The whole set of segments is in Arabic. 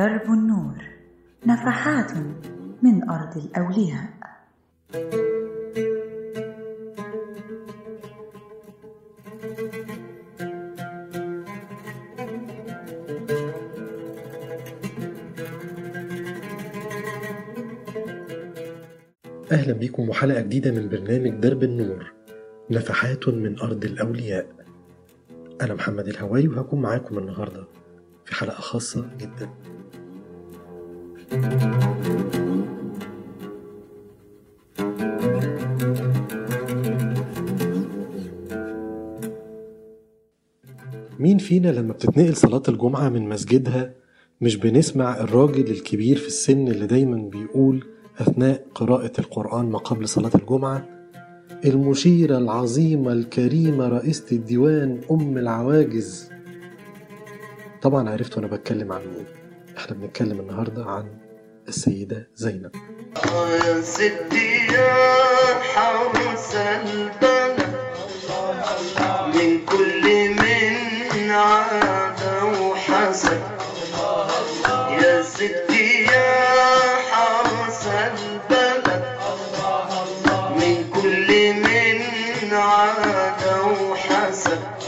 درب النور نفحات من أرض الأولياء. أهلا بكم وحلقة جديدة من برنامج درب النور نفحات من أرض الأولياء. أنا محمد الهواري وهكون معاكم النهاردة في حلقة خاصة جدا. مين فينا لما بتتنقل صلاة الجمعة من مسجدها مش بنسمع الراجل الكبير في السن اللي دايما بيقول أثناء قراءة القرآن ما قبل صلاة الجمعة؟ المشيرة العظيمة الكريمة رئيسة الديوان أم العواجز. طبعا عرفت وأنا بتكلم عن مين. إحنا بنتكلم النهاردة عن السيدة زينب. يا ستي يا حرس البلد. من كل من عاد وحسد يا ستي يا حرس البلد. من كل من عاد وحسد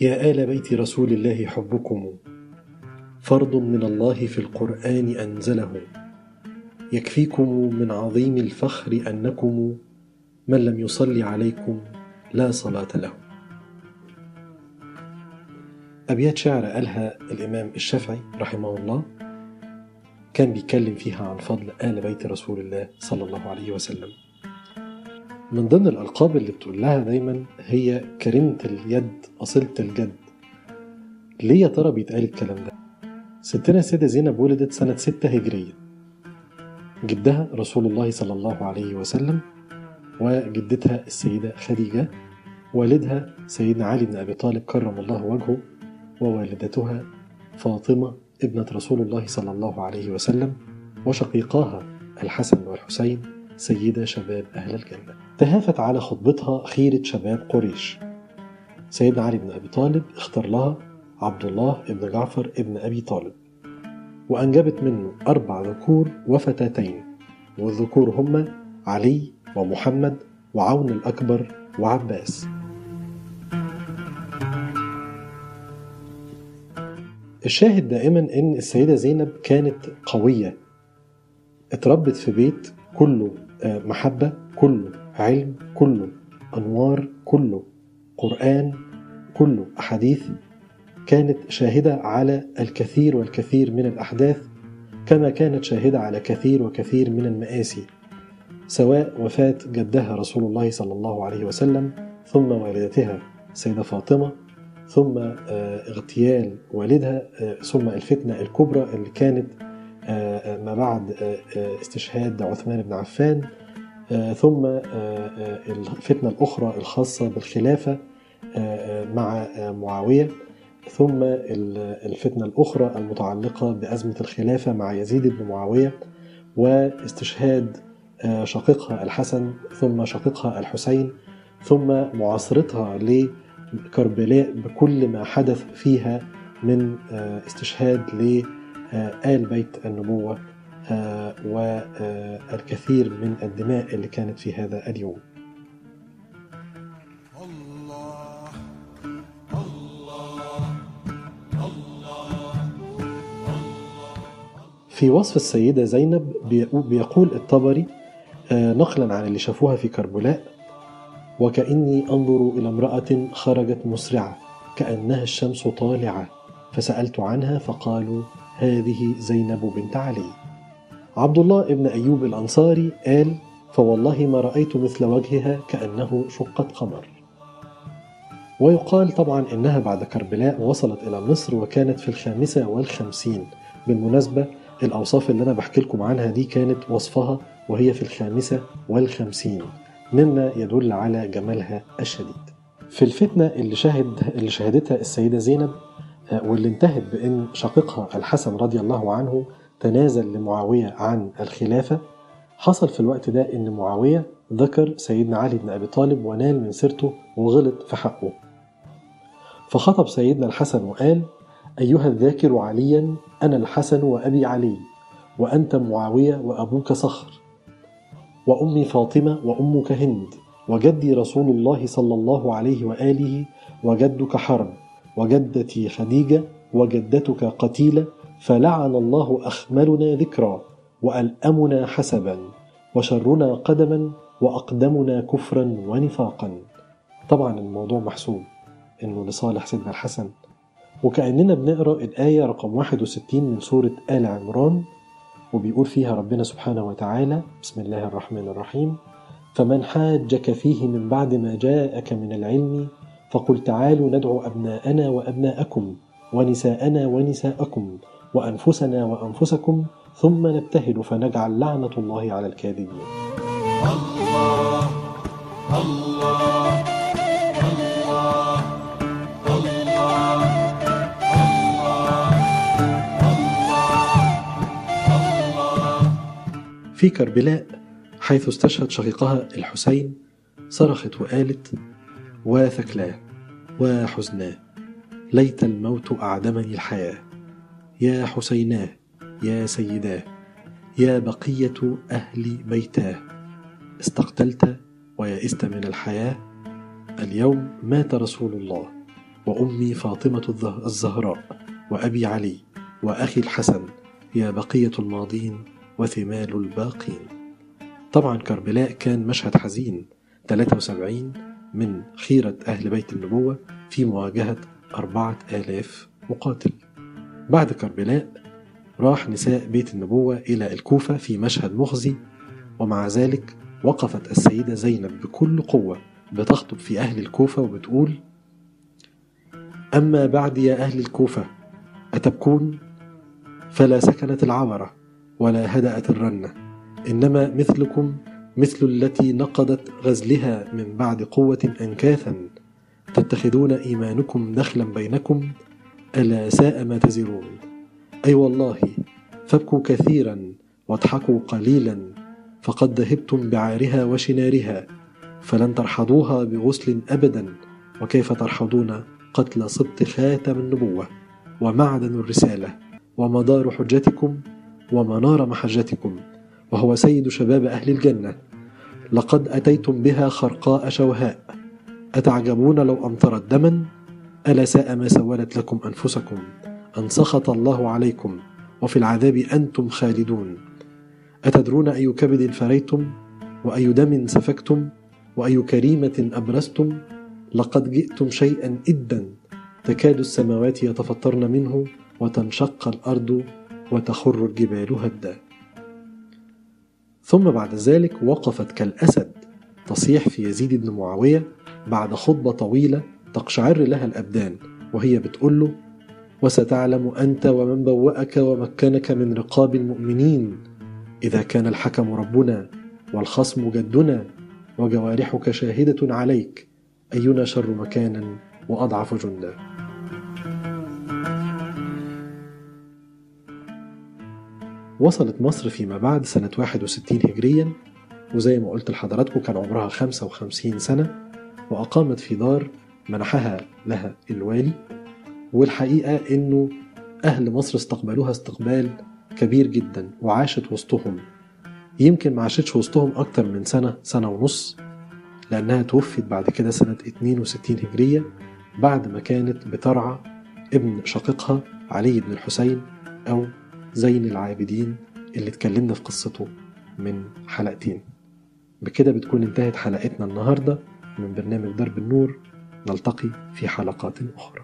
يا آل بيت رسول الله حبكم. فرض من الله في القرآن أنزله. يكفيكم من عظيم الفخر أنكم من لم يصلي عليكم لا صلاة له. أبيات شعر قالها الإمام الشافعي رحمه الله. كان بيتكلم فيها عن فضل آل بيت رسول الله صلى الله عليه وسلم. من ضمن الألقاب اللي بتقول لها دايما هي كريمة اليد أصيلة الجد ليه يا ترى بيتقال الكلام ده؟ ستنا السيدة زينب ولدت سنة ستة هجرية جدها رسول الله صلى الله عليه وسلم وجدتها السيدة خديجة والدها سيدنا علي بن أبي طالب كرم الله وجهه ووالدتها فاطمة ابنة رسول الله صلى الله عليه وسلم وشقيقاها الحسن والحسين سيدة شباب أهل الجنة. تهافت على خطبتها خيرة شباب قريش. سيدنا علي بن أبي طالب اختار لها عبد الله ابن جعفر ابن أبي طالب. وأنجبت منه أربع ذكور وفتاتين والذكور هم علي ومحمد وعون الأكبر وعباس. الشاهد دائما إن السيدة زينب كانت قوية اتربت في بيت كله محبة كله علم كله أنوار كله قرآن كله أحاديث كانت شاهدة على الكثير والكثير من الأحداث كما كانت شاهدة على كثير وكثير من المآسي سواء وفاة جدها رسول الله صلى الله عليه وسلم ثم والدتها سيدة فاطمة ثم آه، اغتيال والدها آه، ثم الفتنة الكبرى اللي كانت ما بعد آه، آه، استشهاد عثمان بن عفان آه، ثم آه، آه، الفتنة الأخرى الخاصة بالخلافة آه، آه، مع آه، معاوية ثم ال- الفتنة الأخرى المتعلقة بأزمة الخلافة مع يزيد بن معاوية واستشهاد آه، شقيقها الحسن ثم شقيقها الحسين ثم معاصرتها لكربلاء بكل ما حدث فيها من آه، استشهاد لآل بيت النبوة آه، والكثير من الدماء اللي كانت في هذا اليوم. في وصف السيدة زينب بيقو- بيقول الطبري آه، نقلا عن اللي شافوها في كربلاء وكأني أنظر إلى امرأة خرجت مسرعة كأنها الشمس طالعة فسألت عنها فقالوا هذه زينب بنت علي. عبد الله ابن أيوب الأنصاري قال فوالله ما رأيت مثل وجهها كأنه شقة قمر. ويقال طبعا إنها بعد كربلاء وصلت إلى مصر وكانت في الخامسة والخمسين. بالمناسبة الأوصاف اللي أنا بحكي لكم عنها دي كانت وصفها وهي في الخامسة والخمسين. مما يدل على جمالها الشديد. في الفتنة اللي شهد اللي شهدتها السيدة زينب واللي انتهت بأن شقيقها الحسن رضي الله عنه تنازل لمعاوية عن الخلافة. حصل في الوقت ده أن معاوية ذكر سيدنا علي بن أبي طالب ونال من سيرته وغلط في حقه. فخطب سيدنا الحسن وقال أيها الذاكر عليا أنا الحسن وأبي علي وأنت معاوية وأبوك صخر وأمي فاطمة وأمك هند وجدي رسول الله صلى الله عليه وآله وجدك حرب. وجدتي خديجة وجدتك قتيلة فلعن الله أخملنا ذكرا وألأمنا حسبا وشرنا قدما وأقدمنا كفرا ونفاقا. طبعا الموضوع محسوب إنه لصالح سيدنا الحسن. وكأننا بنقرأ الآية رقم 61 من سورة آل عمران وبيقول فيها ربنا سبحانه وتعالى بسم الله الرحمن الرحيم فمن حاجك فيه من بعد ما جاءك من العلم فقل تعالوا ندعو أبناءنا وأبناءكم ونساءنا ونساءكم وأنفسنا وأنفسكم ثم نبتهل فنجعل لعنة الله على الكاذبين. في كربلاء حيث استشهد شقيقها الحسين صرخت وقالت وثكلاه وحزناه ليت الموت أعدمني الحياة. يا حسيناه يا سيداه يا بقية أهل بيتاه. استقتلت ويئست من الحياة. اليوم مات رسول الله وأمي فاطمة الزه- الزهراء وأبي علي وأخي الحسن. يا بقية الماضين وثمال الباقين. طبعا كربلاء كان مشهد حزين 73 من خيرة أهل بيت النبوة في مواجهة أربعة آلاف مقاتل. بعد كربلاء راح نساء بيت النبوة إلى الكوفة في مشهد مخزي ومع ذلك وقفت السيدة زينب بكل قوة بتخطب في أهل الكوفة وبتقول أما بعد يا أهل الكوفة أتبكون؟ فلا سكنت العبرة ولا هدأت الرنة. إنما مثلكم مثل التي نقضت غزلها من بعد قوة أنكاثا. تتخذون إيمانكم دخلا بينكم؟ ألا ساء ما تزرون. أي والله فابكوا كثيرا واضحكوا قليلا فقد ذهبتم بعارها وشنارها فلن ترحضوها بغسل أبدا. وكيف ترحضون قتل سبط خاتم النبوة ومعدن الرسالة؟ ومدار حجتكم؟ ومنار محجتكم؟ وهو سيد شباب أهل الجنة. لقد أتيتم بها خرقاء شوهاء. أتعجبون لو أمطرت دما؟ ألا ساء ما سولت لكم أنفسكم؟ أن سخط الله عليكم وفي العذاب أنتم خالدون. أتدرون أي كبد فريتم؟ وأي دم سفكتم؟ وأي كريمة أبرزتم؟ لقد جئتم شيئا إدا تكاد السماوات يتفطرن منه وتنشق الأرض وتخر الجبال هدا. ثم بعد ذلك وقفت كالأسد تصيح في يزيد بن معاوية بعد خطبة طويلة تقشعر لها الأبدان وهي بتقول له وستعلم أنت ومن بوأك ومكنك من رقاب المؤمنين إذا كان الحكم ربنا والخصم جدنا وجوارحك شاهدة عليك أينا شر مكانا وأضعف جندا؟ وصلت مصر فيما بعد سنة 61 هجريا وزي ما قلت لحضراتكم كان عمرها 55 سنة وأقامت في دار منحها لها الوالي. والحقيقة إنه أهل مصر استقبلوها استقبال كبير جدا وعاشت وسطهم. يمكن ما عاشتش وسطهم أكتر من سنة سنة ونص لأنها توفت بعد كده سنة 62 هجرية بعد ما كانت بترعى ابن شقيقها علي بن الحسين أو زين العابدين اللي اتكلمنا في قصته من حلقتين. بكده بتكون انتهت حلقتنا النهاردة من برنامج درب النور. نلتقي في حلقات أخرى.